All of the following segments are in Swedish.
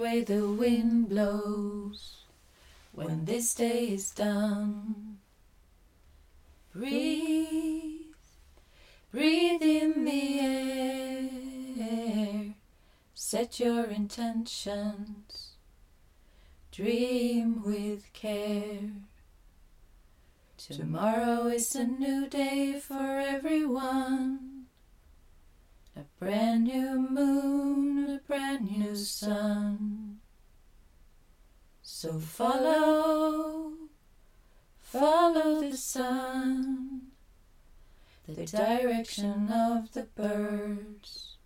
way the wind blows when this day is done. Breathe, breathe in the air, set your intentions, dream with care. Tomorrow is a new day for everyone. A brand new moon, a brand new sun. So follow, follow the sun, the direction of the birds,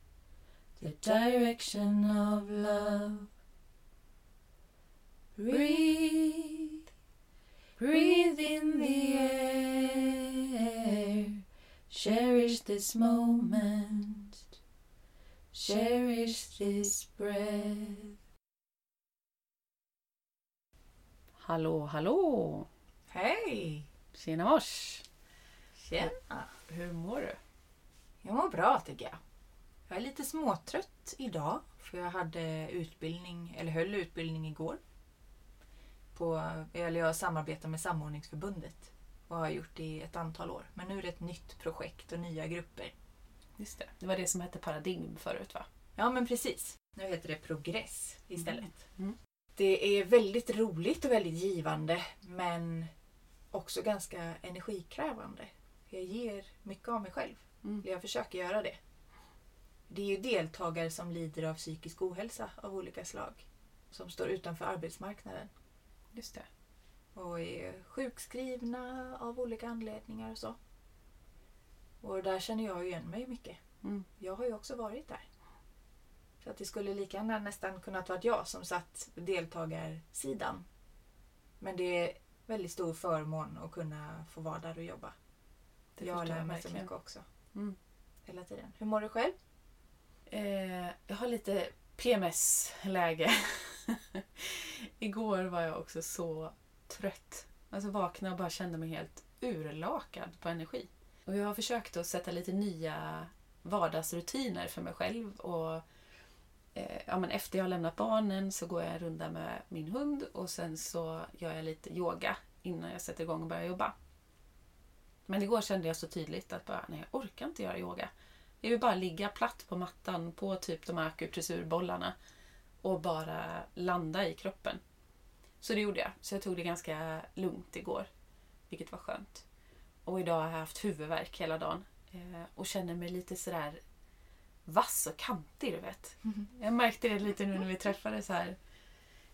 the direction of love. Breathe, breathe in the air, cherish this moment, cherish this breath. Hallå, hallå! Hej! Tjena mors! Tjena! Hur mår du? Jag mår bra tycker jag. Jag är lite småtrött idag för jag hade utbildning, eller höll utbildning igår. På, eller jag samarbetar med Samordningsförbundet och har gjort det i ett antal år. Men nu är det ett nytt projekt och nya grupper. Just det. Det var det som hette Paradigm förut va? Ja men precis. Nu heter det Progress istället. Mm. Det är väldigt roligt och väldigt givande men också ganska energikrävande. Jag ger mycket av mig själv. Mm. Jag försöker göra det. Det är ju deltagare som lider av psykisk ohälsa av olika slag. Som står utanför arbetsmarknaden Just det. och är sjukskrivna av olika anledningar och så. Och där känner jag igen mig mycket. Mm. Jag har ju också varit där. Så att det skulle lika gärna nästan kunnat vara jag som satt deltagarsidan. Men det är väldigt stor förmån att kunna få vara där och jobba. Det jag lär mig så mycket också. Mm. Hela tiden. Hur mår du själv? Eh, jag har lite PMS-läge. Igår var jag också så trött. Alltså vaknade och bara kände mig helt urlakad på energi. Och jag har försökt att sätta lite nya vardagsrutiner för mig själv. Och, eh, ja, men efter jag har lämnat barnen så går jag en runda med min hund och sen så gör jag lite yoga innan jag sätter igång och börjar jobba. Men igår kände jag så tydligt att bara, nej, jag orkar inte göra yoga. Jag vill bara ligga platt på mattan på typ de här akupressurbollarna och bara landa i kroppen. Så det gjorde jag. Så jag tog det ganska lugnt igår, vilket var skönt. Och idag har jag haft huvudvärk hela dagen eh, och känner mig lite sådär vass och kantig, du vet. Jag märkte det lite nu när vi träffades här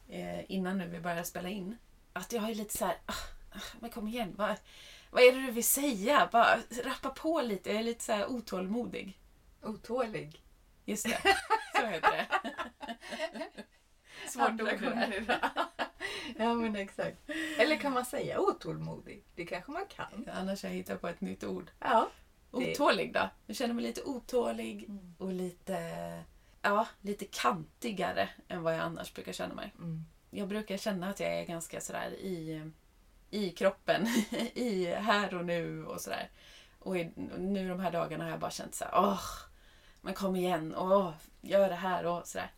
eh, innan nu vi började spela in. Att jag är lite så här, ah, ah, men kom igen, vad, vad är det du vill säga? Bara rappa på lite, jag är lite så här otålmodig. Otålig. Just det, så heter det. Svårt ord det där. ja men exakt. Eller kan man säga otålmodig? Det kanske man kan. Annars har jag hittat på ett nytt ord. Ja. Otålig då? Jag känner mig lite otålig Mm. och lite, ja, lite kantigare än vad jag annars brukar känna mig. Mm. Jag brukar känna att jag är ganska sådär i, i kroppen, i här och nu och sådär. Och i, nu de här dagarna har jag bara känt såhär, åh, men kom igen, åh, gör det här och sådär.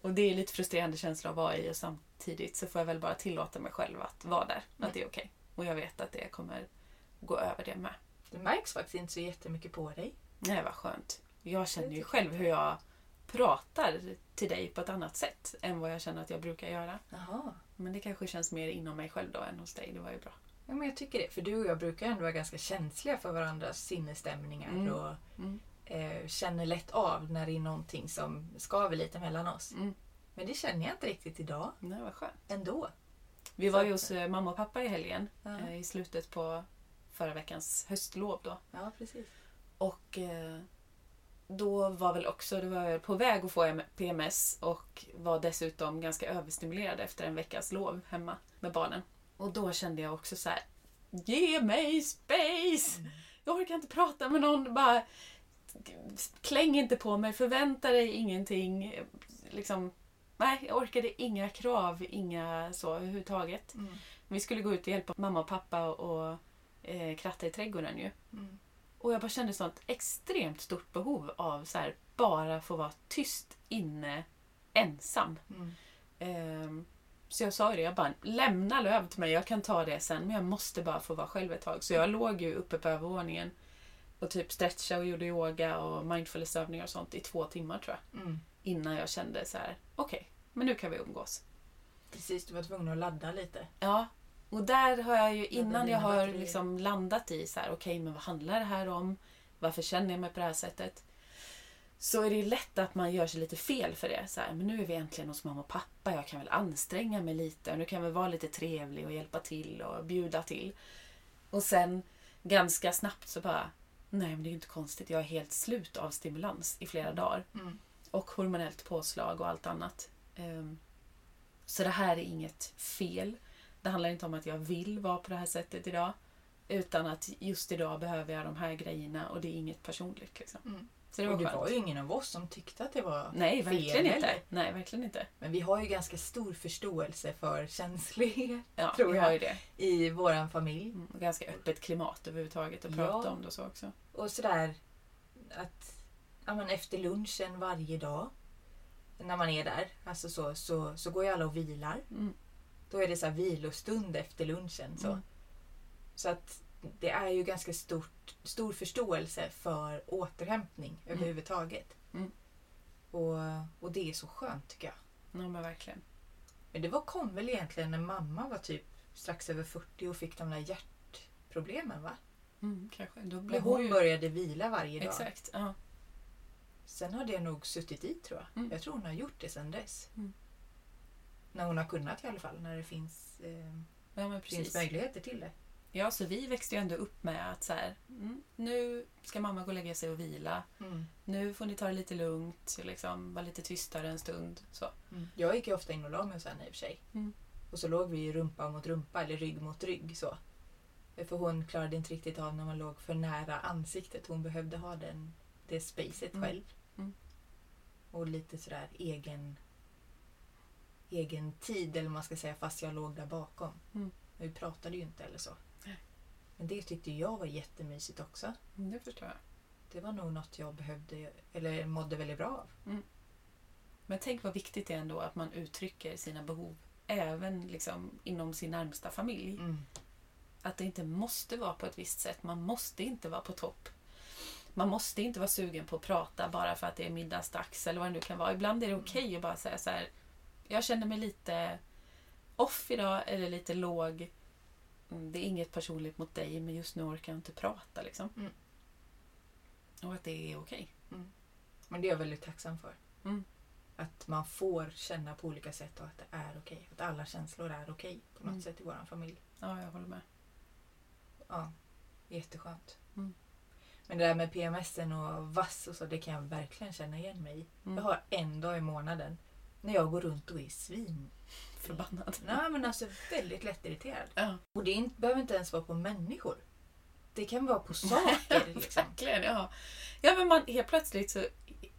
Och det är lite frustrerande känsla att vara i och samtidigt så får jag väl bara tillåta mig själv att vara där, att det är okej. Och jag vet att det kommer gå över det med. Det märks faktiskt inte så jättemycket på dig. Nej, vad skönt. Jag känner ju själv hur jag pratar till dig på ett annat sätt än vad jag känner att jag brukar göra. Jaha. Men det kanske känns mer inom mig själv då än hos dig. Det var ju bra. Ja, men jag tycker det. För du och jag brukar ändå vara ganska känsliga för varandras sinnesstämningar Mm. och Mm. eh, känner lätt av när det är någonting som skaver lite mellan oss. Mm. Men det känner jag inte riktigt idag Nej, vad skönt. ändå. Vi var ju hos eh, mamma och pappa i helgen Ja. eh, i slutet på förra veckans höstlov då. Ja, precis. Och eh, då var väl också, det var jag på väg att få PMS och var dessutom ganska överstimulerad efter en veckas lov hemma med barnen. Och då kände jag också så här: Ge mig space! Jag orkar inte prata med någon. Bara kläng inte på mig, förvänta dig ingenting. Liksom, nej, jag orkade inga krav, inga så överhuvudtaget. Mm. Vi skulle gå ut och hjälpa mamma och pappa och eh, kratta i trädgården ju. Mm. Och jag bara kände sånt extremt stort behov av så här, bara få vara tyst inne, ensam. Mm. Ehm, så jag sa ju det, jag bara lämna löv till mig, jag kan ta det sen men jag måste bara få vara själv ett tag. Så jag låg ju uppe på övervåningen och typ stretchade och gjorde yoga och mindfulnessövningar och sånt i två timmar tror jag. Mm. Innan jag kände så här: okej, men nu kan vi umgås. Precis, du var tvungen att ladda lite. Ja, och där har jag ju innan jag har liksom landat i så här, okej men vad handlar det här om? Varför känner jag mig på det här sättet? Så är det ju lätt att man gör sig lite fel för det. Så här, men nu är vi äntligen hos mamma och pappa, jag kan väl anstränga mig lite. Och nu kan jag väl vara lite trevlig och hjälpa till och bjuda till. Och sen ganska snabbt så bara, nej men det är ju inte konstigt, jag är helt slut av stimulans i flera dagar. Mm. Och hormonellt påslag och allt annat. Ehm, Så det här är inget fel. Det handlar inte om att jag vill vara på det här sättet idag. Utan att just idag behöver jag de här grejerna och det är inget personligt. Liksom. Mm. Så det var och det skönt. var ju ingen av oss som tyckte att det var Nej, fel verkligen inte. heller. Nej, verkligen inte. Men vi har ju ganska stor förståelse för känslighet Ja, Tror jag. det. i våran familj. Mm, och ganska öppet klimat överhuvudtaget att Ja. prata om det och så också. Och sådär att ja, men efter lunchen varje dag när man är där, alltså så, så, så går ju alla och vilar. Mm. Då är det så här vilostund efter lunchen. Så, Mm. så att det är ju ganska stort, stor förståelse för återhämtning överhuvudtaget. Mm. Och, och det är så skönt tycker jag. Ja, men verkligen. Men det var, kom väl egentligen när mamma var typ strax över 40 och fick de där hjärtproblemen va? Mm, kanske. Då blev hon hon ju... började vila varje dag. Exakt. Ja. Sen har det nog suttit i tror jag. Mm. Jag tror hon har gjort det sen dess. Mm. När hon har kunnat i alla fall. När det finns, eh, ja, finns möjligheter till det. Ja, så vi växte ju ändå upp med att så här, mm, nu ska mamma gå och lägga sig och vila. Mm. Nu får ni ta det lite lugnt, liksom, vara lite tystare en stund. Så. Mm. Jag gick ju ofta in och la mig sen i och för sig. Mm. Och så låg vi rumpa mot rumpa eller rygg mot rygg. så. För hon klarade inte riktigt av när man låg för nära ansiktet. Hon behövde ha den, det spacet Mm. själv. Och lite sådär egen, egen tid eller man ska säga fast jag låg där bakom. Mm. Men vi pratade ju inte eller så. Nej. Men det tyckte jag var jättemysigt också. Mm, Det förstår jag. Det var nog något jag behövde eller mådde väldigt bra av. Men tänk vad viktigt det är ändå att man uttrycker sina behov även liksom, inom sin närmsta familj. Mm. Att det inte måste vara på ett visst sätt. Man måste inte vara på topp. Man måste inte vara sugen på att prata bara för att det är middagsdags eller vad det nu kan vara. Ibland är det okej att bara säga så här. Jag känner mig lite off idag eller lite låg. Mm, Det är inget personligt mot dig men just nu orkar jag inte prata. Liksom. Mm. Och att det är okej. Men det är jag väldigt tacksam för. Mm. Att man får känna på olika sätt och att det är okej. Att alla känslor är okej på något Mm. sätt i vår familj. Ja, jag håller med. Ja, jätteskönt. Mm. Men det där med PMSen och vass och så, det kan jag verkligen känna igen mig i. Mm. Jag har en dag i månaden när jag går runt och är svin... Förbannad. Nej men alltså väldigt lättirriterad. Ja, Och det inte, behöver inte ens vara på människor. Det kan vara på saker liksom. verkligen. Ja. ja, men man, helt plötsligt så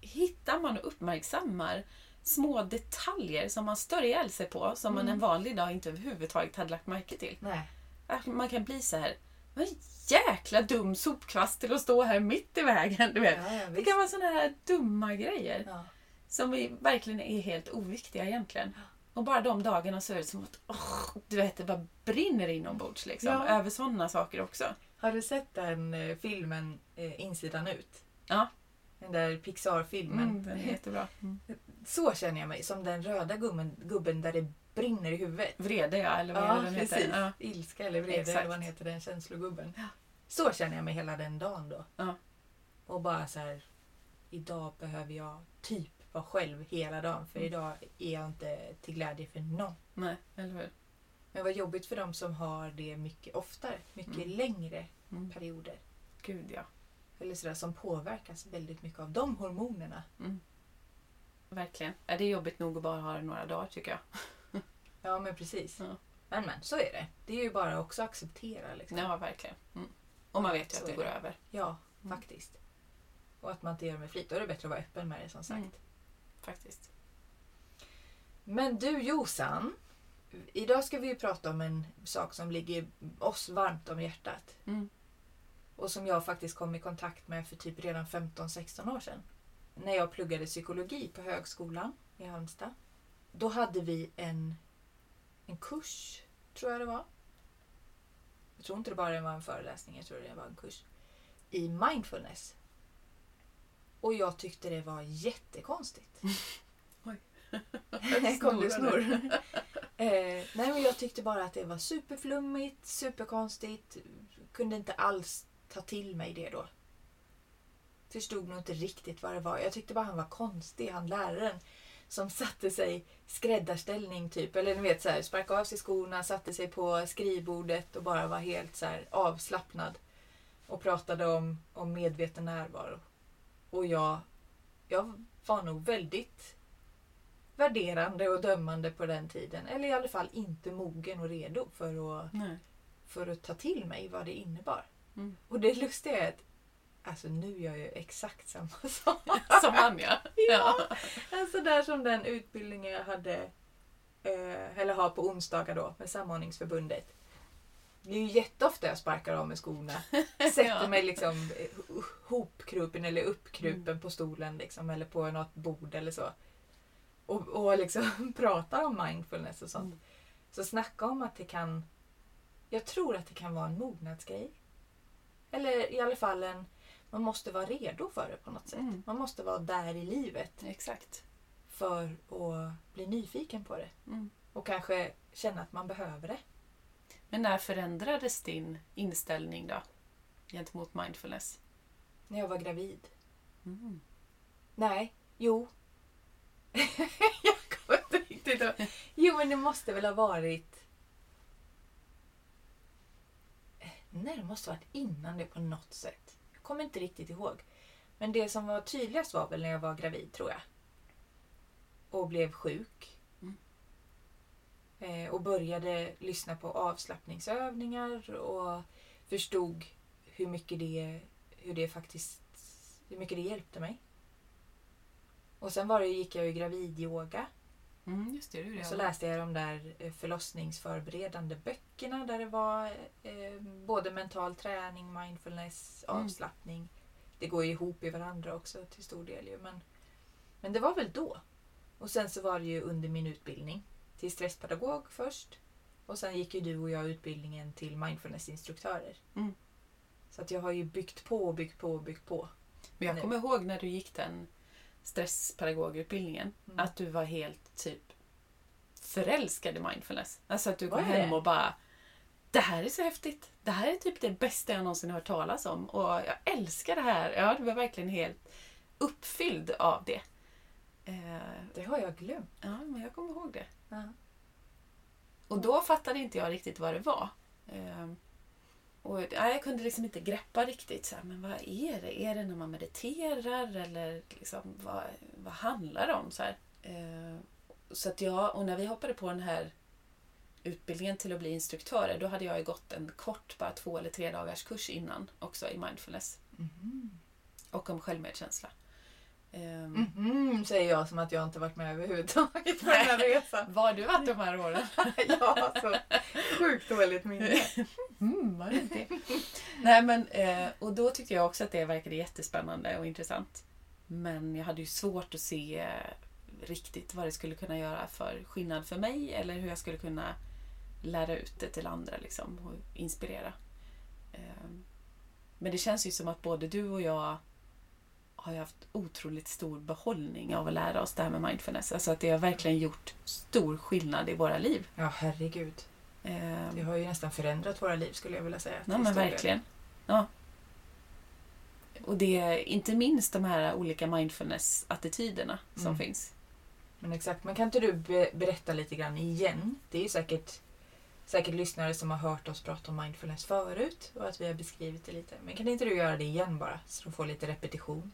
hittar man och uppmärksammar små detaljer som man stör ihjäl sig på som man Mm. en vanlig dag inte överhuvudtaget hade lagt märke till. Nej. Att Man kan bli så här, vad jäkla dum sopkvast till att stå här mitt i vägen. Du vet. Ja, ja, Det kan vara såna här dumma grejer Ja. Som vi verkligen är helt oviktiga egentligen. Och bara de dagarna så är det som att åh, du vet, det bara brinner inombords liksom, Ja. över sådana saker också. Har du sett den eh, filmen eh, Insidan ut? Ja. Den där Pixar-filmen. Mm, den är jättebra. Mm. Så känner jag mig, som den röda gubben, gubben där det brinner i huvudet. Vrede ja, eller vad Ja, den precis. heter? Ja. Ilska eller vrede Exakt. eller vad den heter, den känslogubben. Ja. Så känner jag mig hela den dagen då. Ja. Och bara så här, idag behöver jag typ vara själv hela dagen för Mm. idag är jag inte till glädje för någon. Nej, eller hur? Men vad jobbigt för dem som har det mycket oftare, mycket Mm. längre Mm. perioder. Gud ja. Eller sådär som påverkas väldigt mycket av de hormonerna. Mm. Verkligen. Ja, det är jobbigt nog att bara ha det några dagar tycker jag. Ja men precis. Ja. Men men, så är det. Det är ju bara också att acceptera liksom. Ja, verkligen. Mm. Och man vet ju Så att det är går det. över. Ja, Mm. faktiskt. Och att man inte gör det med flit. Då är det bättre att vara öppen med det som sagt. Faktiskt. Men du Josan. Idag ska vi ju prata om en sak som ligger oss varmt om hjärtat. Mm. och som jag faktiskt kom i kontakt med för typ redan 15-16 år sedan. När jag pluggade psykologi på högskolan i Halmstad. Då hade vi en, en kurs, tror jag det var. Jag tror inte det bara var en föreläsning, jag tror det var en kurs. I mindfulness. Och jag tyckte det var jättekonstigt. Oj. Kom det snurr? eh, nej men jag tyckte bara att det var superflummigt, superkonstigt. Kunde inte alls ta till mig det då. Förstod nog inte riktigt vad det var. Jag tyckte bara han var konstig, han läraren. Som satte sig skräddarställning typ. Eller ni vet så här, sparkade av sig skorna, satte sig på skrivbordet och bara var helt så här avslappnad. Och pratade om, om medveten närvaro. Och jag, jag var nog väldigt värderande och dömande på den tiden. Eller i alla fall inte mogen och redo för att, Nej. för att ta till mig vad det innebar. Mm. Och det lustiga är att alltså, nu gör jag ju exakt samma sak. Som han ja. Ja. Alltså där som den utbildningen jag hade, eh, eller har på onsdagar då med Samordningsförbundet. Det är ju jätteofta jag sparkar av med skorna. Sätter Ja. mig liksom eh, hopkrupen eller uppkrupen på stolen liksom, eller på något bord eller så. Och, och liksom pratar om mindfulness och sånt. Mm. Så snacka om att det kan... Jag tror att det kan vara en mognadsgrej. Eller i alla fall en... Man måste vara redo för det på något sätt. Mm. Man måste vara där i livet Exakt. för att bli nyfiken på det. Mm. Och kanske känna att man behöver det. Men när förändrades din inställning då? Gentemot mindfulness? När jag var gravid. Mm. Nej, jo. jag kommer inte riktigt ihåg. Jo, men det måste väl ha varit... Nej, det måste ha varit innan det på något sätt. Jag kommer inte riktigt ihåg. Men det som var tydligast var väl när jag var gravid, tror jag. Och blev sjuk. Eh, och började lyssna på avslappningsövningar och förstod hur mycket det, hur det faktiskt hur mycket det hjälpte mig. Och sen var det, gick jag ju gravidyoga. Mm, just det, det Och jag. så läste jag de där eh, förlossningsförberedande böckerna där det var eh, både mental träning, mindfulness, Mm. avslappning. Det går ju ihop i varandra också till stor del ju. Men, men det var väl då. Och sen så var det ju under min utbildning till stresspedagog först. Och sen gick ju du och jag utbildningen till mindfulnessinstruktörer. Mm. Så att jag har ju byggt på och byggt på och byggt på. Men jag nu. kommer ihåg när du gick den stresspedagogutbildningen Mm. att du var helt typ förälskad i mindfulness. Alltså att du kom jag hem och bara Det här är så häftigt. Det här är typ det bästa jag någonsin hört talas om och jag älskar det här. Ja, du var verkligen helt uppfylld av det. Eh, Det har jag glömt. ja, men jag kommer ihåg det. Ja. Och då fattade inte jag riktigt vad det var. Ehm, och ja, jag kunde liksom inte greppa riktigt. Så här, men vad är det? Är det när man mediterar? Eller liksom, vad, vad handlar det om? Så, här? Ehm, så att jag, och när vi hoppade på den här utbildningen till att bli instruktörer, då hade jag ju gått en kort, bara två eller tre dagars kurs innan också i mindfulness Mhm. och om självmedkänsla. Ehm, Mhm, säger jag som att jag inte varit med överhuvudtaget på den här resan. Var du varit de här åren? ja, så sjukt dåligt minne. Mm, var det inte? Nej, men, eh, och då tyckte jag också att det verkade jättespännande och intressant. Men jag hade ju svårt att se eh, riktigt vad det skulle kunna göra för skillnad för mig eller hur jag skulle kunna lära ut det till andra liksom, och inspirera. Eh, men det känns ju som att både du och jag har ju haft otroligt stor behållning av att lära oss det här med mindfulness. Alltså att det har verkligen gjort stor skillnad i våra liv. Ja, herregud. Eh, Det har ju nästan förändrat våra liv skulle jag vilja säga. Ja men verkligen. Ja. Och det är inte minst de här olika mindfulness-attityderna som Mm. finns. Men exakt, men kan inte du be- berätta lite grann igen? Det är ju säkert, säkert lyssnare som har hört oss prata om mindfulness förut och att vi har beskrivit det lite. Men kan inte du göra det igen bara så de får lite repetition?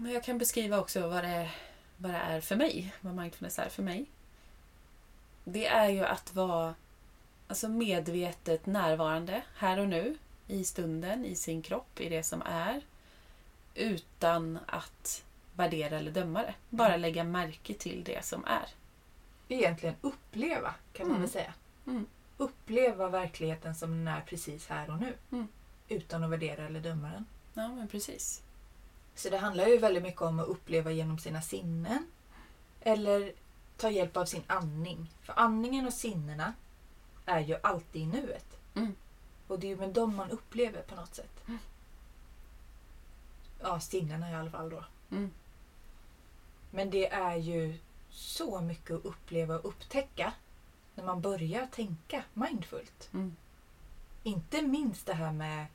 Men jag kan beskriva också vad det, vad det är för mig. Vad mindfulness är för mig. Det är ju att vara alltså medvetet närvarande här och nu. I stunden, i sin kropp, i det som är. Utan att värdera eller döma det. Bara Mm. lägga märke till det som är. Egentligen uppleva kan man Mm. väl säga. Mm. Uppleva verkligheten som den är precis här och nu. Mm. utan att värdera eller döma den. Ja, men precis. Så det handlar ju väldigt mycket om att uppleva genom sina sinnen. Eller ta hjälp av sin andning. För andningen och sinnena är ju alltid i nuet. Mm. Och det är ju med dem man upplever på något sätt. Mm. Ja, sinnena i alla fall då. Mm. Men det är ju så mycket att uppleva och upptäcka när man börjar tänka mindfullt. Mm. Inte minst det här med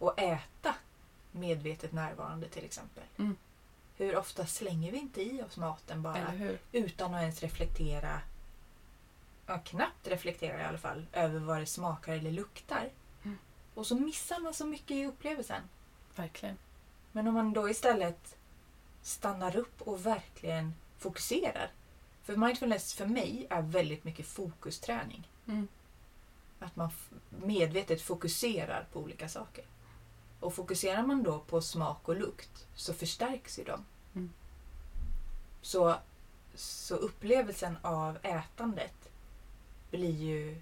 att äta medvetet närvarande till exempel. Mm. Hur ofta slänger vi inte i oss maten bara utan att ens reflektera, ja, knappt reflektera i alla fall, över vad det smakar eller luktar. Mm. Och så missar man så mycket i upplevelsen. Verkligen. Men om man då istället stannar upp och verkligen fokuserar. För mindfulness för mig är väldigt mycket fokusträning. Mm. Att man medvetet fokuserar på olika saker. Och fokuserar man då på smak och lukt så förstärks ju de. Mm. Så, så upplevelsen av ätandet blir ju,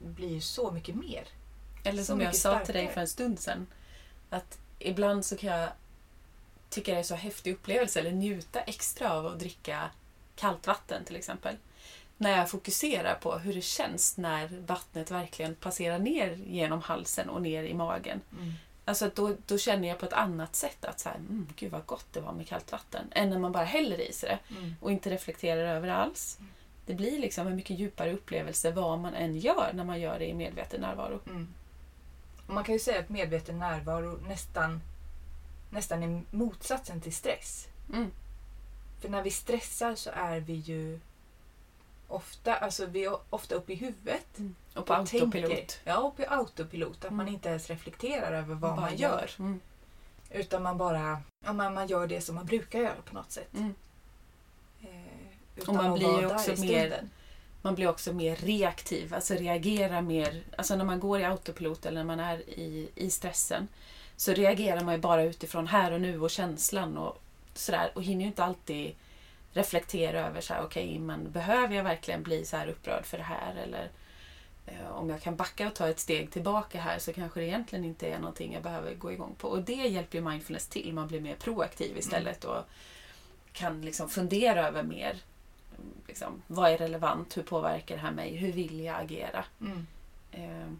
blir ju så mycket mer. Eller som jag sa till dig starkare. för en stund sedan. Att ibland så kan jag tycka det är så häftig upplevelse eller njuta extra av att dricka kallt vatten till exempel. När jag fokuserar på hur det känns när vattnet verkligen passerar ner genom halsen och ner i magen. Alltså att då, då känner jag på ett annat sätt att så här, mm, gud vad gott det var med kallt vatten. Än när man bara häller i sig det Mm. och inte reflekterar över alls. Det blir liksom en mycket djupare upplevelse vad man än gör när man gör det i medveten närvaro. Mm. Man kan ju säga att medveten närvaro nästan, nästan är motsatsen till stress. Mm. För när vi stressar så är vi ju ofta, alltså vi är ofta uppe i huvudet. Och på och autopilot. tänker- Ja, uppe i autopilot. Att man Mm. inte ens reflekterar över vad Bara man gör. Mm. Utan man bara ja, man, man gör det som man brukar göra på något sätt. Mm. Eh, utan man blir också mer-. Man blir också mer reaktiv, alltså reagerar mer. Alltså när man går i autopilot eller när man är i, i stressen så reagerar man ju bara utifrån här och nu och känslan och sådär och hinner ju inte alltid reflektera över så här, okej, men behöver jag verkligen bli så här upprörd för det här eller eh, om jag kan backa och ta ett steg tillbaka här så kanske det egentligen inte är någonting jag behöver gå igång på. Och det hjälper ju mindfulness till. Man blir mer proaktiv istället och kan liksom fundera över mer. Liksom, vad är relevant? Hur påverkar det här mig? Hur vill jag agera? Mm. Eh,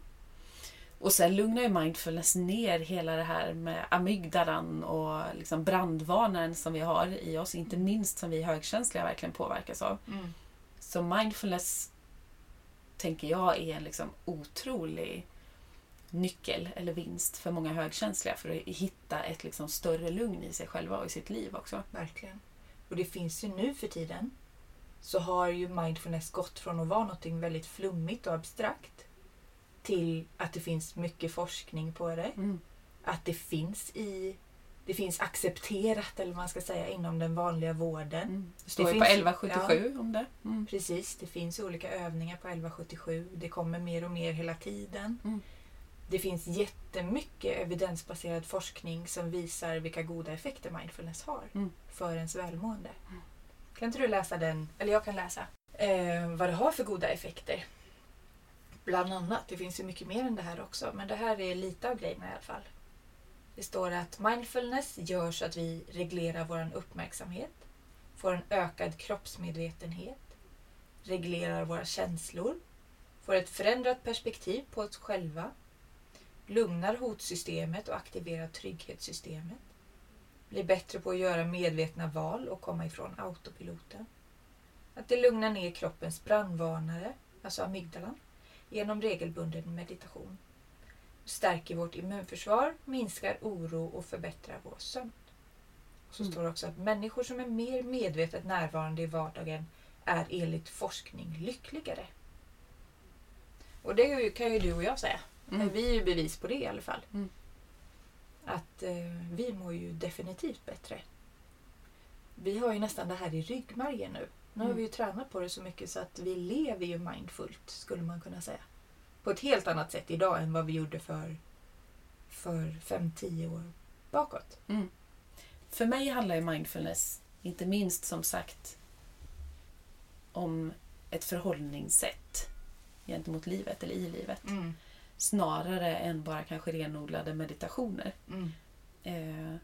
och sen lugnar ju mindfulness ner hela det här med amygdalan och liksom brandvarnaren som vi har i oss, inte minst som vi högkänsliga verkligen påverkas av. Mm. Så mindfulness tänker jag är en liksom otrolig nyckel eller vinst för många högkänsliga för att hitta ett liksom större lugn i sig själva och i sitt liv också. Verkligen. Och det finns ju nu för tiden så har ju mindfulness gått från att vara något väldigt flummigt och abstrakt till att det finns mycket forskning på det. Mm. Att det finns i det finns accepterat eller vad man ska säga inom den vanliga vården. Mm. Det står ju finns på ju- 1177 om det. Mm. Precis, det finns olika övningar på 1177. Det kommer mer och mer hela tiden. Mm. Det finns jättemycket evidensbaserad forskning som visar vilka goda effekter mindfulness har Mm. för ens välmående. Mm. Kan inte du läsa den? Eller jag kan läsa. Eh, vad det har för goda effekter. Bland annat. Det finns ju mycket mer än det här också. Men det här är lite av grejerna i alla fall. Det står att mindfulness gör så att vi reglerar vår uppmärksamhet, får en ökad kroppsmedvetenhet, reglerar våra känslor, får ett förändrat perspektiv på oss själva, lugnar hotsystemet och aktiverar trygghetssystemet, blir bättre på att göra medvetna val och komma ifrån autopiloten. Att det lugnar ner kroppens brandvarnare, alltså amygdalan, genom regelbunden meditation. Stärker vårt immunförsvar, minskar oro och förbättrar vår sömn. Och så Mm. står det också att människor som är mer medvetet närvarande i vardagen är enligt forskning lyckligare. Och det kan ju du och jag säga. Mm. Vi är ju bevis på det i alla fall. Mm. Att eh, vi mår ju definitivt bättre. Vi har ju nästan det här i ryggmärgen nu. Nu har Mm. vi ju tränat på det så mycket så att vi lever ju mindfullt skulle man kunna säga. På ett helt annat sätt idag än vad vi gjorde för, för 5-10 år bakåt. Mm. För mig handlar ju mindfulness inte minst som sagt om ett förhållningssätt gentemot livet eller i livet. snarare än bara kanske renodlade meditationer. Mm. Eh,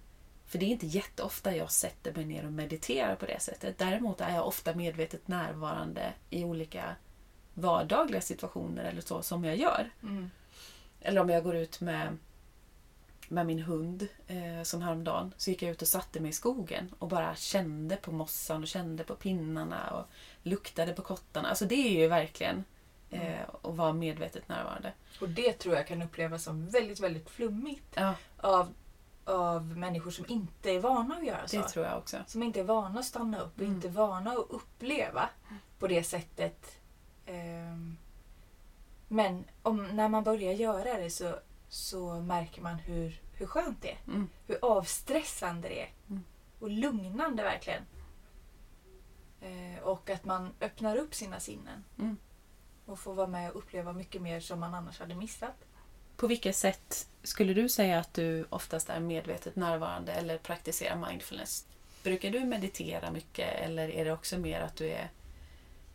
för det är inte jätteofta jag sätter mig ner och mediterar på det sättet. Däremot är jag ofta medvetet närvarande i olika vardagliga situationer eller så som jag gör. Mm. Eller om jag går ut med, med min hund, eh, som häromdagen, så gick jag ut och satte mig i skogen och bara kände på mossan och kände på pinnarna och luktade på kottarna. Alltså det är ju verkligen eh, att vara medvetet närvarande. Och det tror jag kan upplevas som väldigt, väldigt flummigt Ja, av, av människor som inte är vana att göra så. det tror jag också. Som inte är vana att stanna upp och Mm. inte är vana att uppleva på det sättet. Ehm, Men om, när man börjar göra det så, så märker man hur, hur skönt det är. Mm. Hur avstressande det är. Mm. Och lugnande verkligen. Eh, och att man öppnar upp sina sinnen. Mm. Och får vara med och uppleva mycket mer som man annars hade missat. På vilket sätt skulle du säga att du oftast är medvetet närvarande eller praktiserar mindfulness? Brukar du meditera mycket eller är det också mer att du är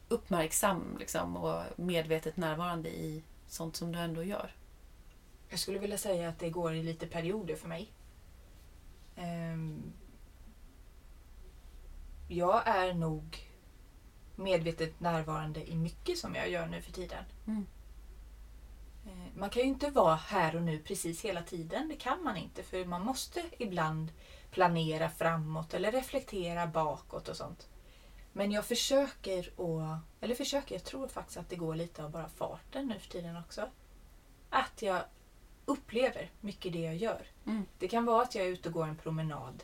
uppmärksam liksom, och medvetet närvarande i sånt som du ändå gör? Jag skulle vilja säga att det går i lite perioder för mig. Ehm, jag är nog medvetet närvarande i mycket som jag gör nu för tiden. Mm. Eh, Man kan ju inte vara här och nu precis hela tiden. Det kan man inte för man måste ibland planera framåt eller reflektera bakåt och sånt. Men jag försöker att, eller försöker, jag tror faktiskt att det går lite av bara farten nu för tiden också. Att jag upplever mycket det jag gör. Mm. Det kan vara att jag är ute och går en promenad.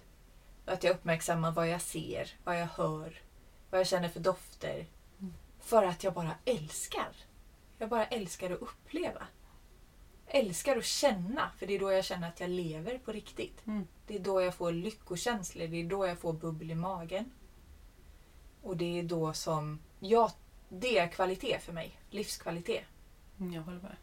Att jag uppmärksammar vad jag ser, vad jag hör, vad jag känner för dofter. Mm. För att jag bara älskar. Jag bara älskar att uppleva. Älskar att känna, för det är då jag känner att jag lever på riktigt. Mm. Det är då jag får lyckokänslor, det är då jag får bubbel i magen. Och det är då som, ja, det är kvalitet för mig. Livskvalitet. Mm, Jag håller med.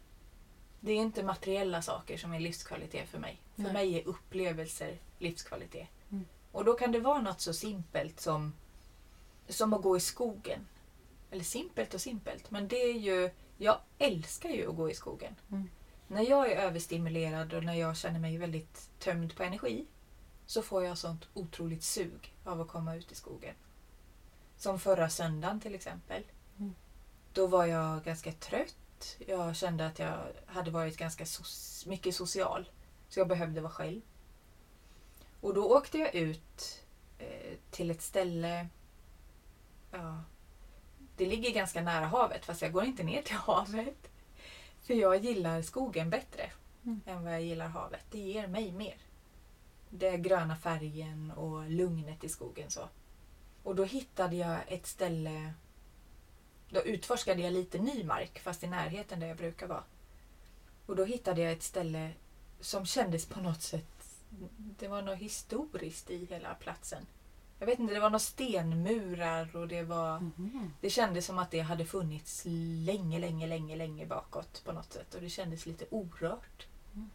Det är inte materiella saker som är livskvalitet för mig. För Nej. mig är upplevelser livskvalitet. Mm. Och då kan det vara något så simpelt som, som att gå i skogen. Eller simpelt och simpelt, men det är ju... Jag älskar ju att gå i skogen. Mm. När jag är överstimulerad och när jag känner mig väldigt tömd på energi så får jag sånt otroligt sug av att komma ut i skogen. Som förra söndagen till exempel. Mm. Då var jag ganska trött. Jag kände att jag hade varit ganska so- mycket social. Så jag behövde vara själv. Och då åkte jag ut eh, till ett ställe... Ja, det ligger ganska nära havet fast jag går inte ner till havet. För jag gillar skogen bättre Mm. än vad jag gillar havet. Det ger mig mer. Den gröna färgen och lugnet i skogen. så. Och då hittade jag ett ställe... Då utforskade jag lite ny mark fast i närheten där jag brukar vara. Och då hittade jag ett ställe som kändes på något sätt... Det var något historiskt i hela platsen. Jag vet inte, det var några stenmurar och det var... Mhm. Det kändes som att det hade funnits länge, länge, länge, länge bakåt på något sätt. Och det kändes lite orört. Mm.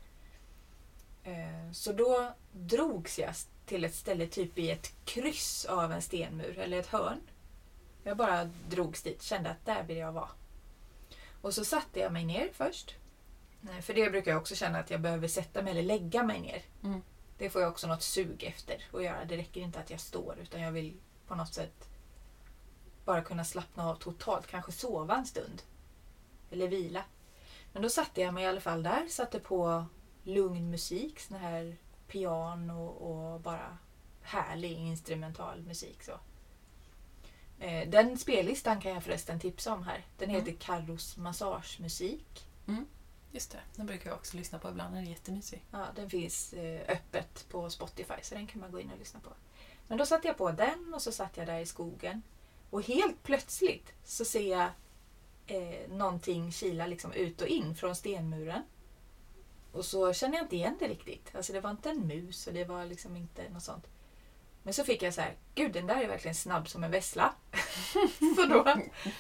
Eh, Så då drogs jag till ett ställe typ i ett kryss av en stenmur eller ett hörn. Jag bara drogs dit, kände att där vill jag vara. Och så satte jag mig ner först. För det brukar jag också känna att jag behöver sätta mig eller lägga mig ner. Mm. Det får jag också något sug efter att göra. Det räcker inte att jag står utan jag vill på något sätt bara kunna slappna av totalt. Kanske sova en stund. Eller vila. Men då satte jag mig i alla fall där. Satte på lugn musik. Sån här piano och bara härlig instrumental musik. Så. Eh, Den spellistan kan jag förresten tipsa om här. Den heter Carros massagemusik. Just det, den brukar jag också lyssna på ibland. Den är jättemysig. Ja, den finns eh, öppet på Spotify så den kan man gå in och lyssna på. Men då satte jag på den och så satt jag där i skogen. Och helt plötsligt så ser jag eh, någonting kila liksom ut och in från stenmuren. Och så känner jag inte igen det riktigt. Alltså det var inte en mus och det var liksom inte något sånt. Men så fick jag så här, gud den där är verkligen snabb som en vessla. så då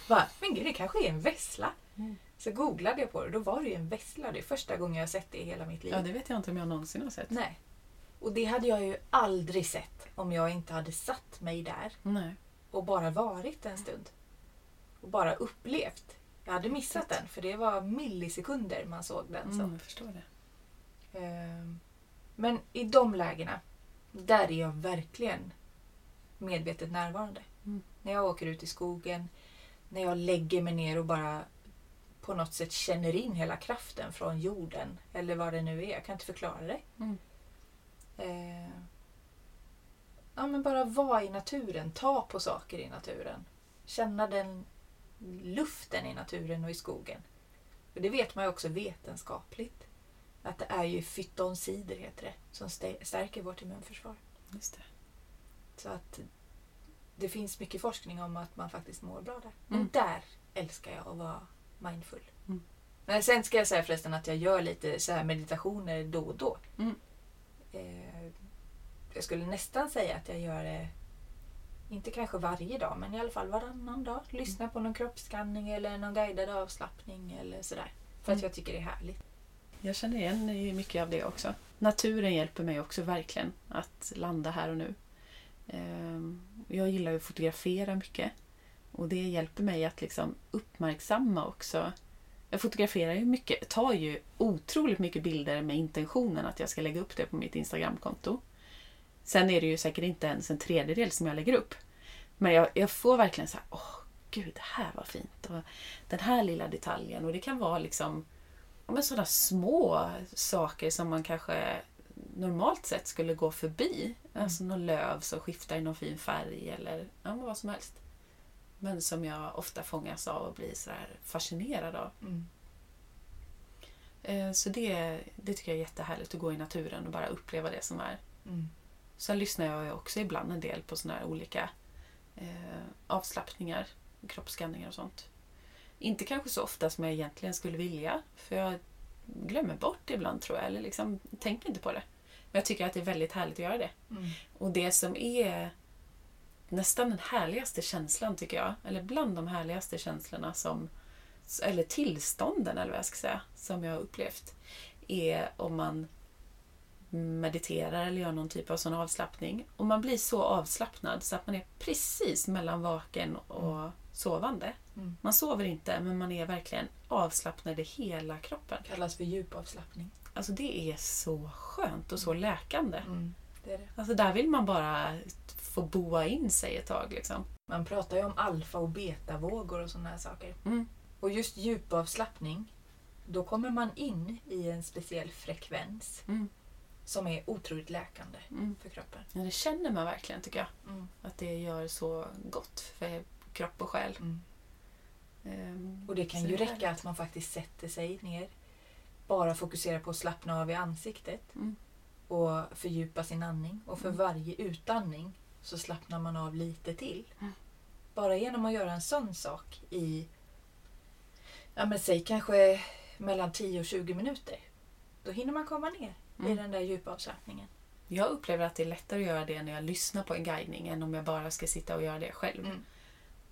bara, men gud det kanske är en vessla. Mm. Så googlade jag på det och då var det ju en vessla. Det är första gången jag har sett det i hela mitt liv. Ja, det vet jag inte om jag någonsin har sett. Nej. Och det hade jag ju aldrig sett om jag inte hade satt mig där Nej. och bara varit en stund. Och bara upplevt Jag hade missat den för det var millisekunder man såg den. Så. Mm, jag förstår det. Ehm, Men i de lägena, där är jag verkligen medvetet närvarande. Mm. När jag åker ut i skogen, när jag lägger mig ner och bara på något sätt känner in hela kraften från jorden eller vad det nu är. Jag kan inte förklara det. Mm. Eh, ja, men bara vara i naturen, ta på saker i naturen. Känna den luften i naturen och i skogen. För det vet man ju också vetenskapligt. Att det är ju fytonsider heter det, som stä- stärker vårt immunförsvar. Just det. Så att det finns mycket forskning om att man faktiskt mår bra där. Mm. Men där älskar jag att vara mindful. Mm. Men sen ska jag säga förresten att jag gör lite så här meditationer då och då. Mm. Eh, jag skulle nästan säga att jag gör det, inte kanske varje dag, men i alla fall varannan dag. Lyssna på någon kroppsskanning eller någon guidad avslappning eller sådär. För att Mm. jag tycker det är härligt. Jag känner igen mycket av det också. Naturen hjälper mig också verkligen att landa här och nu. Ehm, Jag gillar ju att fotografera mycket. Och det hjälper mig att liksom uppmärksamma också. Jag fotograferar ju mycket, tar ju otroligt mycket bilder med intentionen att jag ska lägga upp det på mitt Instagramkonto. Sen är det ju säkert inte ens en tredjedel som jag lägger upp. Men jag, jag får verkligen så här, åh gud, det här var fint. Och den här lilla detaljen. Och det kan vara liksom men sådana små saker som man kanske normalt sett skulle gå förbi. Alltså någon löv som skiftar i någon fin färg eller ja, vad som helst. Men som jag ofta fångas av och blir så här fascinerad av. Mm. Eh, Så det, det tycker jag är jättehärligt att gå i naturen och bara uppleva det som är. Mm. Sen lyssnar jag också ibland en del på såna här olika eh, avslappningar, kroppsskanningar och sånt. Inte kanske så ofta som jag egentligen skulle vilja, för jag glömmer bort det ibland tror jag, eller liksom tänker inte på det. Men jag tycker att det är väldigt härligt att göra det. Mm. Och det som är nästan den härligaste känslan tycker jag, eller bland de härligaste känslorna som, eller tillstånden eller vad jag ska säga, som jag har upplevt, är om man mediterar eller gör någon typ av sån avslappning. Och man blir så avslappnad så att man är precis mellan vaken och sovande. Mm. Man sover inte, men man är verkligen avslappnad i hela kroppen. Kallas för djupavslappning. Alltså det är så skönt och så läkande. Mm. Det det. Alltså där vill man bara få boa in sig ett tag. Liksom. Man pratar ju om alfa och betavågor och sådana här saker. Mm. Och just djupavslappning, då kommer man in i en speciell frekvens Mm. som är otroligt läkande Mm. för kroppen. Ja, det känner man verkligen tycker jag. Mm. Att det gör så gott för kropp och själ. Mm. Ehm, Och det kan ju räcka härligt. att man faktiskt sätter sig ner, bara fokuserar på att slappna av i ansiktet Mm. och fördjupa sin andning. Och för varje utandning så slappnar man av lite till. Mm. Bara genom att göra en sån sak i, ja men säg kanske mellan 10 och 20 minuter. Då hinner man komma ner i Mm. den där djupa avslappningen. Jag upplever att det är lättare att göra det när jag lyssnar på en guidning än om jag bara ska sitta och göra det själv. Mm.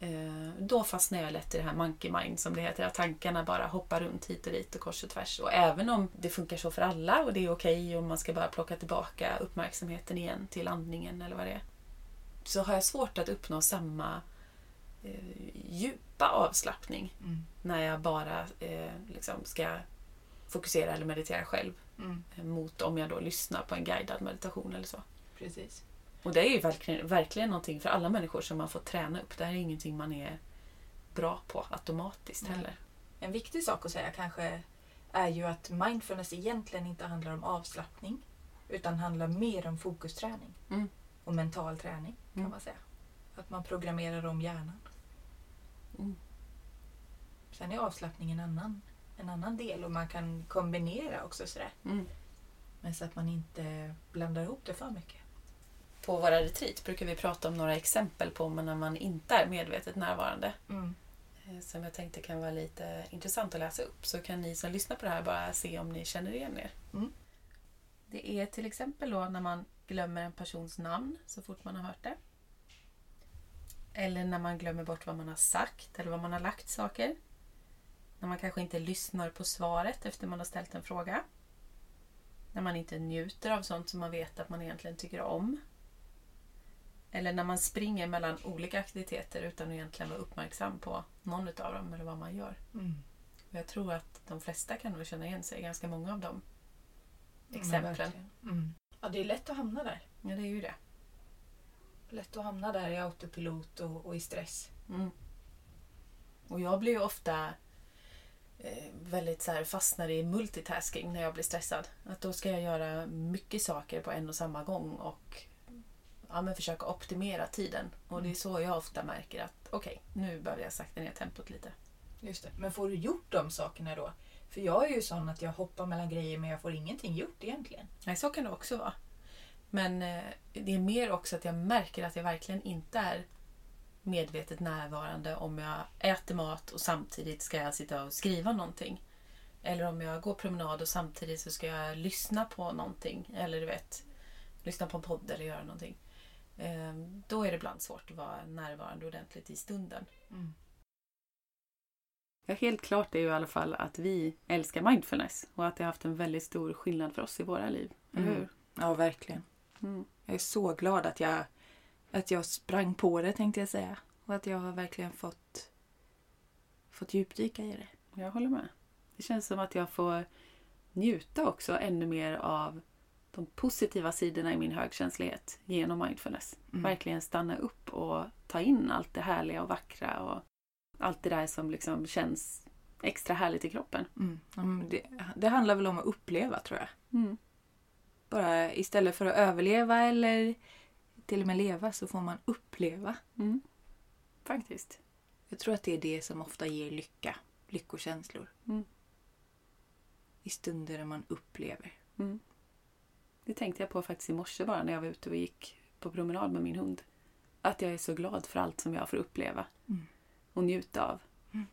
Eh, Då fastnar jag lätt i det här monkey mind som det heter. Att tankarna bara hoppar runt hit och dit och kors och tvärs. Och även om det funkar så för alla och det är okej och man ska bara plocka tillbaka uppmärksamheten igen till andningen eller vad det är. Så har jag svårt att uppnå samma eh, djupa avslappning Mm. när jag bara eh, liksom ska fokusera eller meditera själv. Mm. eh, Mot om jag då lyssnar på en guidad meditation eller så. Precis. Och det är ju verkligen, verkligen någonting för alla människor som man får träna upp. Det här är ingenting man är bra på automatiskt Nej. heller. En viktig sak att säga kanske är ju att mindfulness egentligen inte handlar om avslappning utan handlar mer om fokusträning Mm. Och mental träning kan Mm. man säga. Att man programmerar om hjärnan. Mm. Sen är avslappning en annan, en annan del och man kan kombinera också sådär. Mm. Men så att man inte blandar ihop det för mycket. På våra retreat brukar vi prata om några exempel på när man inte är medvetet närvarande. Mm. eh, Som jag tänkte kan vara lite intressant att läsa upp. Så kan ni som lyssnar på det här bara se om ni känner igen er. Mm. Det är till exempel då när man glömmer en persons namn så fort man har hört det. Eller när man glömmer bort vad man har sagt eller vad man har lagt saker. När man kanske inte lyssnar på svaret efter man har ställt en fråga. När man inte njuter av sånt som man vet att man egentligen tycker om. eller när man springer mellan olika aktiviteter utan att egentligen vara uppmärksam på någon utav dem eller vad man gör. Mm. Och jag tror att de flesta kan nog känna igen sig ganska många av de Men exemplen. Mm. Ja, det är lätt att hamna där. Ja, det är ju det. Lätt att hamna där i autopilot och, och i stress. Mm. Och jag blir ju ofta eh, väldigt så här fastnar i multitasking när jag blir stressad. Att då ska jag göra mycket saker på en och samma gång och ja, men försöka optimera tiden. Och det är så jag ofta märker att okej, nu behöver jag sakta ner tempot lite. Just det. Men får du gjort de sakerna då? För jag är ju sån att jag hoppar mellan grejer men jag får ingenting gjort egentligen. Nej, så kan det också vara. Men eh, det är mer också att jag märker att jag verkligen inte är medvetet närvarande om jag äter mat och samtidigt ska jag sitta och skriva någonting. Eller om jag går promenad och samtidigt så ska jag lyssna på någonting. Eller du vet, lyssna på en podd eller göra någonting. Eh, Då är det ibland svårt att vara närvarande ordentligt i stunden. Mm. Ja, helt klart är ju i alla fall att vi älskar mindfulness och att det har haft en väldigt stor skillnad för oss i våra liv. Eller Mm. hur? Ja, verkligen. Mm. Jag är så glad att jag, att jag sprang på det tänkte jag säga. Och att jag har verkligen fått, fått djupdyka i det. Jag håller med. Det känns som att jag får njuta också ännu mer av de positiva sidorna i min högkänslighet genom mindfulness. Mm. Verkligen stanna upp och ta in allt det härliga och vackra och allt det där som liksom känns extra härligt i kroppen. Mm. Det, det handlar väl om att uppleva tror jag. Mm. Bara istället för att överleva eller till och med leva så får man uppleva. Mm. Faktiskt. Jag tror att det är det som ofta ger lycka, lyckokänslor. Mm. I stunder där man upplever. Mm. Det tänkte jag på faktiskt i morse bara när jag var ute och gick på promenad med min hund. Att jag är så glad för allt som jag får uppleva Mm. Och njuta av. Mm.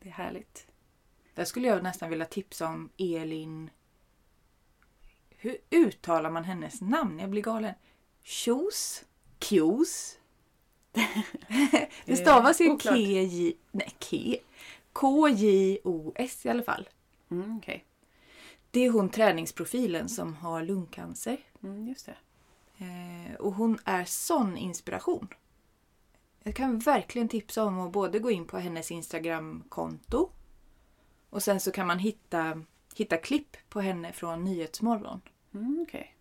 Det är härligt. Där skulle jag nästan vilja tipsa om Elin... Hur uttalar man hennes namn? Jag blir galen. Kjos? Kjos? det stavas ju. K-J... Nej, K. K-J-O-S i alla fall. Mm, Okej. Det är hon träningsprofilen som har lungcancer. Mm, just det. Eh, och hon är sån inspiration. Jag kan verkligen tipsa om att både gå in på hennes Instagramkonto och sen så kan man hitta, hitta klipp på henne från Nyhetsmorgon. Mm, Okej.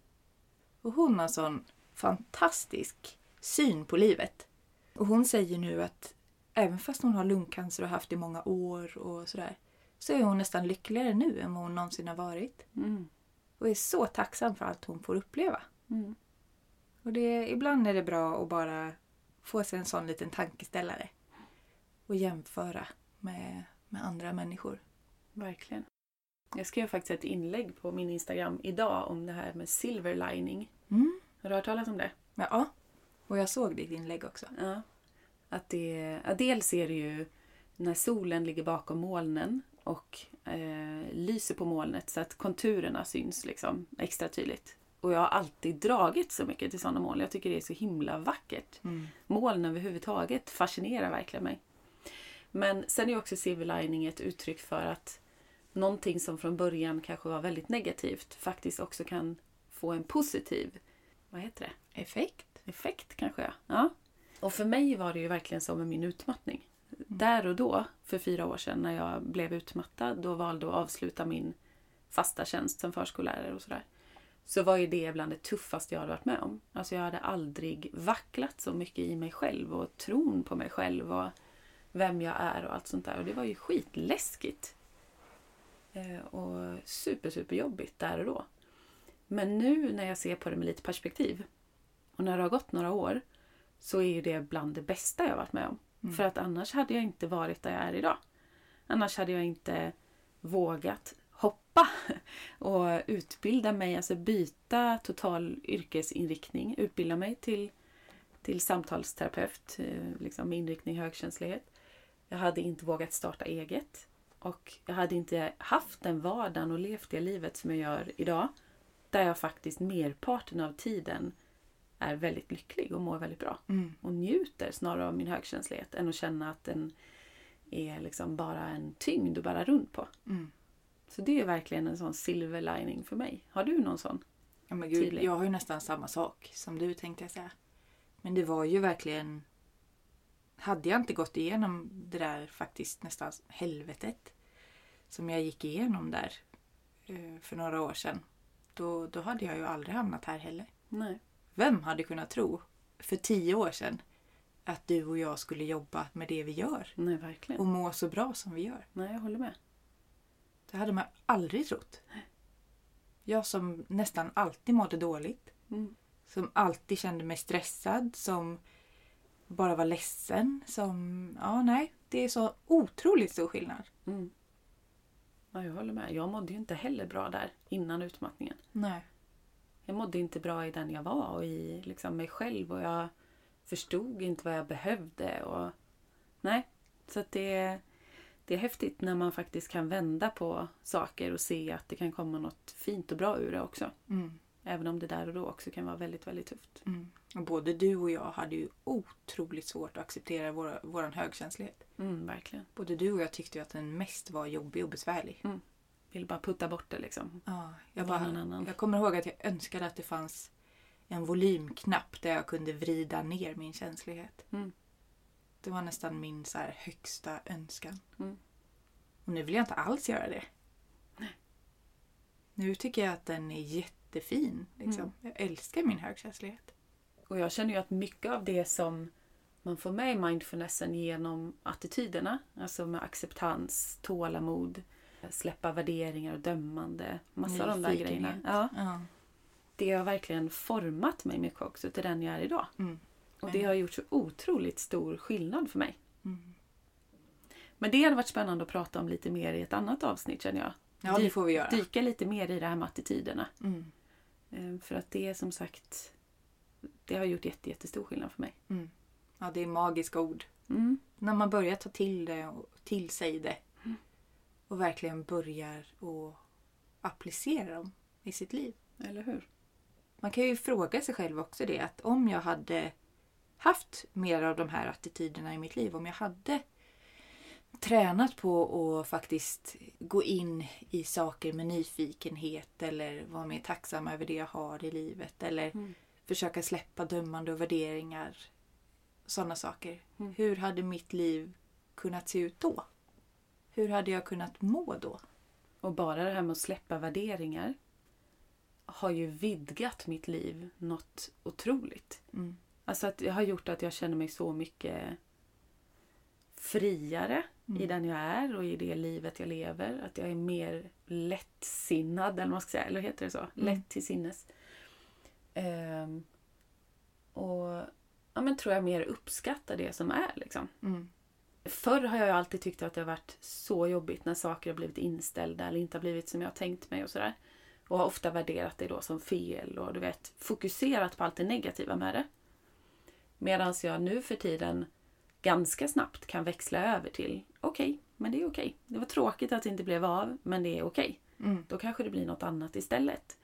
Och hon har sån fantastisk syn på livet. Och hon säger nu att även fast hon har lungcancer och haft i många år och sådär så är hon nästan lyckligare nu än vad hon någonsin har varit. Mm. Och är så tacksam för allt hon får uppleva. Mm. Och det, ibland är det bra att bara få sig en sån liten tankeställare. Och jämföra med, med andra människor. Verkligen. Jag skrev faktiskt ett inlägg på min Instagram idag om det här med silver lining. Mm. Har du hört talas om det? Ja, och jag såg ditt inlägg också. Ja. Att det, ja, dels är det ju när solen ligger bakom molnen och eh, lyser på molnet så att konturerna syns liksom extra tydligt. Och jag har alltid dragit så mycket till sådana moln. Jag tycker det är så himla vackert. Mm. Moln överhuvudtaget fascinerar verkligen mig. Men sen är också silver lining ett uttryck för att någonting som från början kanske var väldigt negativt faktiskt också kan få en positiv, vad heter det? Effekt. effekt kanske. Ja. ja. Och för mig var det ju verkligen som med min utmattning. Där och då, för fyra år sedan när jag blev utmattad, då valde att avsluta min fasta tjänst som förskollärare och sådär. Så var ju det bland det tuffaste jag hade varit med om. Alltså jag hade aldrig vacklat så mycket i mig själv och tron på mig själv och vem jag är och allt sånt där. Och det var ju skitläskigt. Eh, och super, super jobbigt där och då. Men nu när jag ser på det med lite perspektiv och när det har gått några år så är ju det bland det bästa jag varit med om. Mm. För att annars hade jag inte varit där jag är idag. Annars hade jag inte vågat hoppa och utbilda mig, alltså byta total yrkesinriktning, utbilda mig till, till samtalsterapeut eh, liksom med inriktning högkänslighet. Jag hade inte vågat starta eget och jag hade inte haft den vardagen och levt det livet som jag gör idag där jag faktiskt merparten av tiden är väldigt lycklig och mår väldigt bra. Mm. Och njuter snarare av min högkänslighet än att känna att den är liksom bara en tyngd att bära runt på. Mm. Så det är verkligen en sån silver lining för mig. Har du någon sån? Ja, men gud, Tydlig. jag har ju nästan samma sak som du tänkte jag säga. Men det var ju verkligen... Hade jag inte gått igenom det där faktiskt nästan helvetet som jag gick igenom där eh, för några år sedan. Då, då hade jag ju aldrig hamnat här heller. Nej. Vem hade kunnat tro för tio år sedan att du och jag skulle jobba med det vi gör Nej, verkligen. och må så bra som vi gör? Nej, jag håller med. Det hade man aldrig trott. Jag som nästan alltid mådde dåligt. Mm. Som alltid kände mig stressad. Som bara var ledsen. Som... Ja, nej. Det är så otroligt stor skillnad. Mm. Ja, jag håller med. Jag mådde ju inte heller bra där innan utmattningen. Nej. Jag mådde inte bra i den jag var och i liksom mig själv och jag förstod inte vad jag behövde. Och... Nej, så att det, det är häftigt när man faktiskt kan vända på saker och se att det kan komma något fint och bra ur det också. Mm. Även om det där och då också kan vara väldigt, väldigt tufft. Mm. Och både du och jag hade ju otroligt svårt att acceptera vår, högkänslighet. Mm, verkligen. Både du och jag tyckte ju att den mest var jobbig och besvärlig. Vill bara putta bort det liksom. Ja, jag, bara, jag kommer ihåg att jag önskade att det fanns en volymknapp där jag kunde vrida ner min känslighet. Mm. Det var nästan min så högsta önskan. Mm. Och nu vill jag inte alls göra det. Nu tycker jag att den är jättefin. Liksom. Mm. Jag älskar min högkänslighet. Och jag känner ju att mycket av det som man får med i mindfulnessen genom attityderna, alltså med acceptans, tålamod, släppa värderingar och dömande, massa av de där grejerna. Ja, Ja. det har verkligen format mig mycket också till den jag är idag. Mm. Och det har gjort så otroligt stor skillnad för mig. Mm. Men det hade varit spännande att prata om lite mer i ett annat avsnitt känner jag. ja, det får vi göra. Dyka lite mer i det här med attityderna. Mm. Eh, För att det är som sagt, det har gjort jätte, jättestor skillnad för mig. Mm. Ja, det är magiska ord. Mm. När man börjar ta till det och till sig det och verkligen börjar att applicera dem i sitt liv. Eller hur? Man kan ju fråga sig själv också det att om jag hade haft mer av de här attityderna i mitt liv, om jag hade tränat på att faktiskt gå in i saker med nyfikenhet eller vara mer tacksam över det jag har i livet eller Mm. försöka släppa dömande och värderingar. Sådana saker. Mm. Hur hade mitt liv kunnat se ut då? Hur hade jag kunnat må då? Och bara det här med att släppa värderingar har ju vidgat mitt liv något otroligt. Mm. Alltså att det har gjort att jag känner mig så mycket friare Mm. i den jag är och i det livet jag lever. Att jag är mer lättsinnad, eller vad man ska säga. Eller heter det så? Lätt till sinnes. Ehm, och ja, men tror jag mer uppskattar det som är. Liksom. Mm. Förr har jag alltid tyckt att det har varit så jobbigt när saker har blivit inställda eller inte har blivit som jag har tänkt mig och sådär. Och har ofta värderat det då som fel och du vet fokuserat på allt det negativa med det. Medan jag nu för tiden ganska snabbt kan växla över till okej, men det är okej. Det var tråkigt att det inte blev av, men det är okej. Mm. Då kanske det blir något annat istället.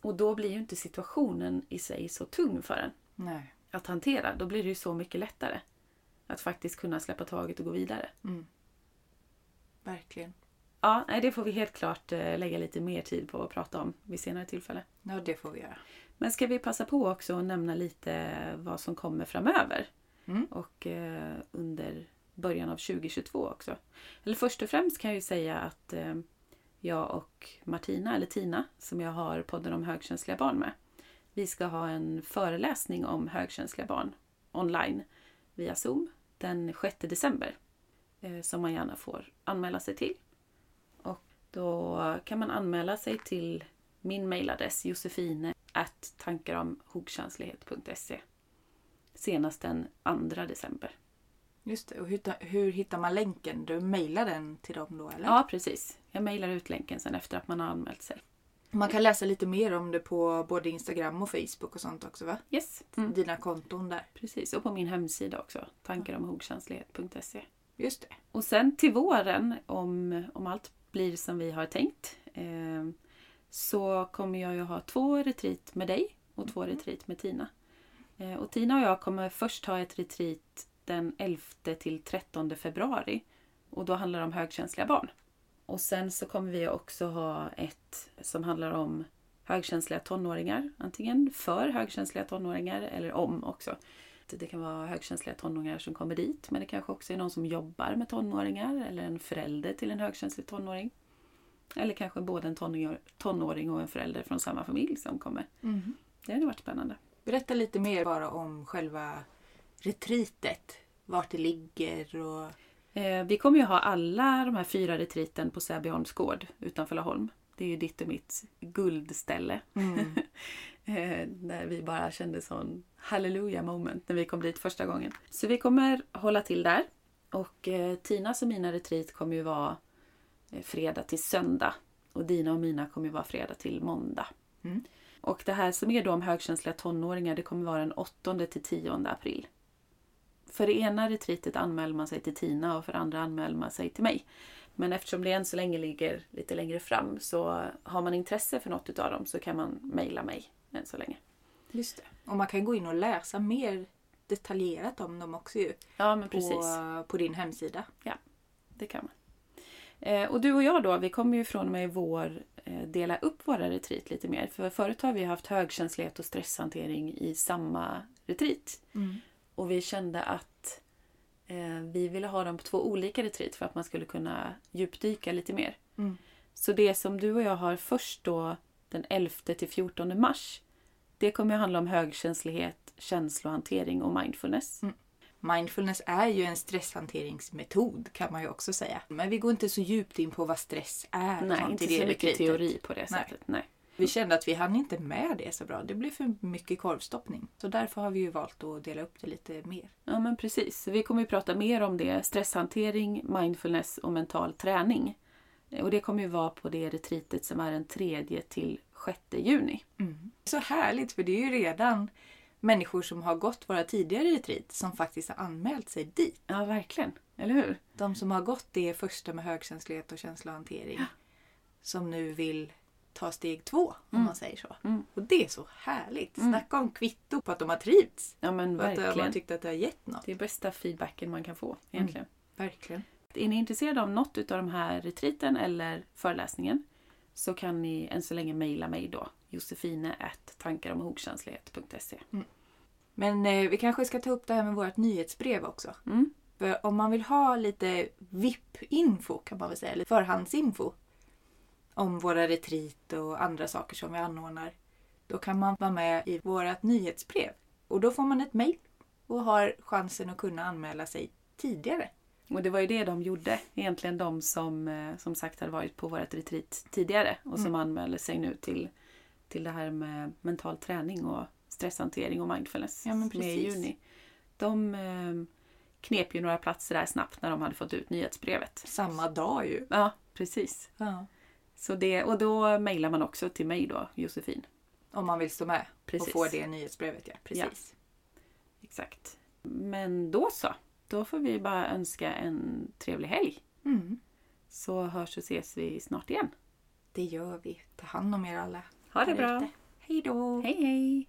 Och då blir ju inte situationen i sig så tung för en Nej. att hantera. Då blir det ju så mycket lättare att faktiskt kunna släppa taget och gå vidare. Mm. Verkligen. Ja, nej, det får vi helt klart eh, lägga lite mer tid på att prata om vid senare tillfälle. Ja, det får vi göra. Men ska vi passa på också att nämna lite vad som kommer framöver? Mm. Och eh, under början av 2022 också. Eller först och främst kan jag ju säga att eh, jag och Martina, eller Tina, som jag har podden om högkänsliga barn med. Vi ska ha en föreläsning om högkänsliga barn online via Zoom den 6 december. Eh, som man gärna får anmäla sig till. Då kan man anmäla sig till min mailadress josefine at tankaromhogkänslighet.se senast den 2 december. Just det. Och hur, hur hittar man länken? Du mejlar den till dem då eller? Ja, precis. Jag mejlar ut länken sen efter att man har anmält sig. Man kan läsa lite mer om det på både Instagram och Facebook och sånt också va? Yes. Mm. Dina konton där. Precis, och på min hemsida också. Tankaromhogkänslighet.se Just det. Och sen till våren, om, om allt blir som vi har tänkt, eh, så kommer jag ju ha två retreat med dig och två retreat med Tina. Eh, och Tina och jag kommer först ha ett retreat den 11 till 13 februari. Och då handlar det om högkänsliga barn. Och sen så kommer vi också ha ett som handlar om högkänsliga tonåringar. Antingen för högkänsliga tonåringar eller om också. Det kan vara högkänsliga tonåringar som kommer dit men det kanske också är någon som jobbar med tonåringar eller en förälder till en högkänslig tonåring. Eller kanske både en tonåring- och en förälder från samma familj som kommer. Det hade varit spännande. Berätta lite mer bara om själva retreatet. Vart det ligger och... Eh, vi kommer ju ha alla de här fyra retriten på Säbyholms gård utanför Laholm. Det är ju ditt och mitt guldställe. Eh, Där vi bara kände sån halleluja moment när vi kom dit första gången. Så vi kommer hålla till där. Och eh, Tinas och mina retreat kommer ju vara eh, fredag till söndag. Och dina och mina kommer ju vara fredag till måndag. Mm. Och det här som är då om högkänsliga tonåringar det kommer vara den 8 till 10 april. För det ena retreatet anmäler man sig till Tina och för det andra anmäler man sig till mig. Men eftersom det än så länge ligger lite längre fram så har man intresse för något utav dem så kan man mejla mig än så länge. Just det. Och man kan gå in och läsa mer detaljerat om dem också ju. Ja men På, precis, på din hemsida. det kan man. Eh, och du och jag då, vi kommer ju från och med i vår eh, dela upp våra retreat lite mer. För förut har vi haft högkänslighet och stresshantering i samma retreat. Och vi kände att eh, vi ville ha dem på två olika retreat för att man skulle kunna djupdyka lite mer. Mm. Så det som du och jag har först då den 11 till 14 mars. Det kommer att handla om högkänslighet, känslohantering och mindfulness. Mindfulness är ju en stresshanteringsmetod kan man ju också säga. Men vi går inte så djupt in på vad stress är. Nej, inte så mycket teori på det Nej. sättet. Nej. Vi kände att vi hann inte med det så bra. Det blev för mycket korvstoppning. Så därför har vi ju valt att dela upp det lite mer. Ja men precis. Vi kommer ju prata mer om det. Stresshantering, mindfulness och mental träning. Och det kommer ju vara på det retreatet som är den 3 till 6 juni. Så härligt för det är ju redan människor som har gått våra tidigare retreat som faktiskt har anmält sig dit. Ja verkligen. Eller hur? De som har gått det första med högkänslighet och känslohantering. Som nu vill ta steg två om man säger så. Mm. Och det är så härligt. Snacka om kvitto på att de har trivts. Ja men Och att man verkligen. tyckte att det har gett något. Det är bästa feedbacken man kan få egentligen. Verkligen. Är ni intresserade av något av de här retreaten eller föreläsningen så kan ni än så länge mejla mig då. Josefine tankaromhogkänslighet.se Men eh, vi kanske ska ta upp det här med vårt nyhetsbrev också. mm. För om man vill ha lite VIP-info kan man väl säga, lite förhandsinfo om våra retreat och andra saker som vi anordnar. Då kan man vara med i vårt nyhetsbrev. Och då får man ett mejl och har chansen att kunna anmäla sig tidigare. Och det var ju det de gjorde. Egentligen de som eh, som sagt hade varit på vårt retreat tidigare och som anmälde sig nu till, till det här med mental träning och stresshantering och mindfulness Ja, men precis. juni. De eh, knep ju några platser där snabbt när de hade fått ut nyhetsbrevet. Samma dag ju. Ja, precis. Ja. Så det, och då mejlar man också till mig då, Josefin. Om man vill stå med Precis. och få det nyhetsbrevet. Ja, precis. Exakt. Men då så. Då får vi bara önska en trevlig helg. Mm, Så hörs och ses vi snart igen. det gör vi. Ta hand om er alla. Ha det bra. ute. Hej då! Hej hej!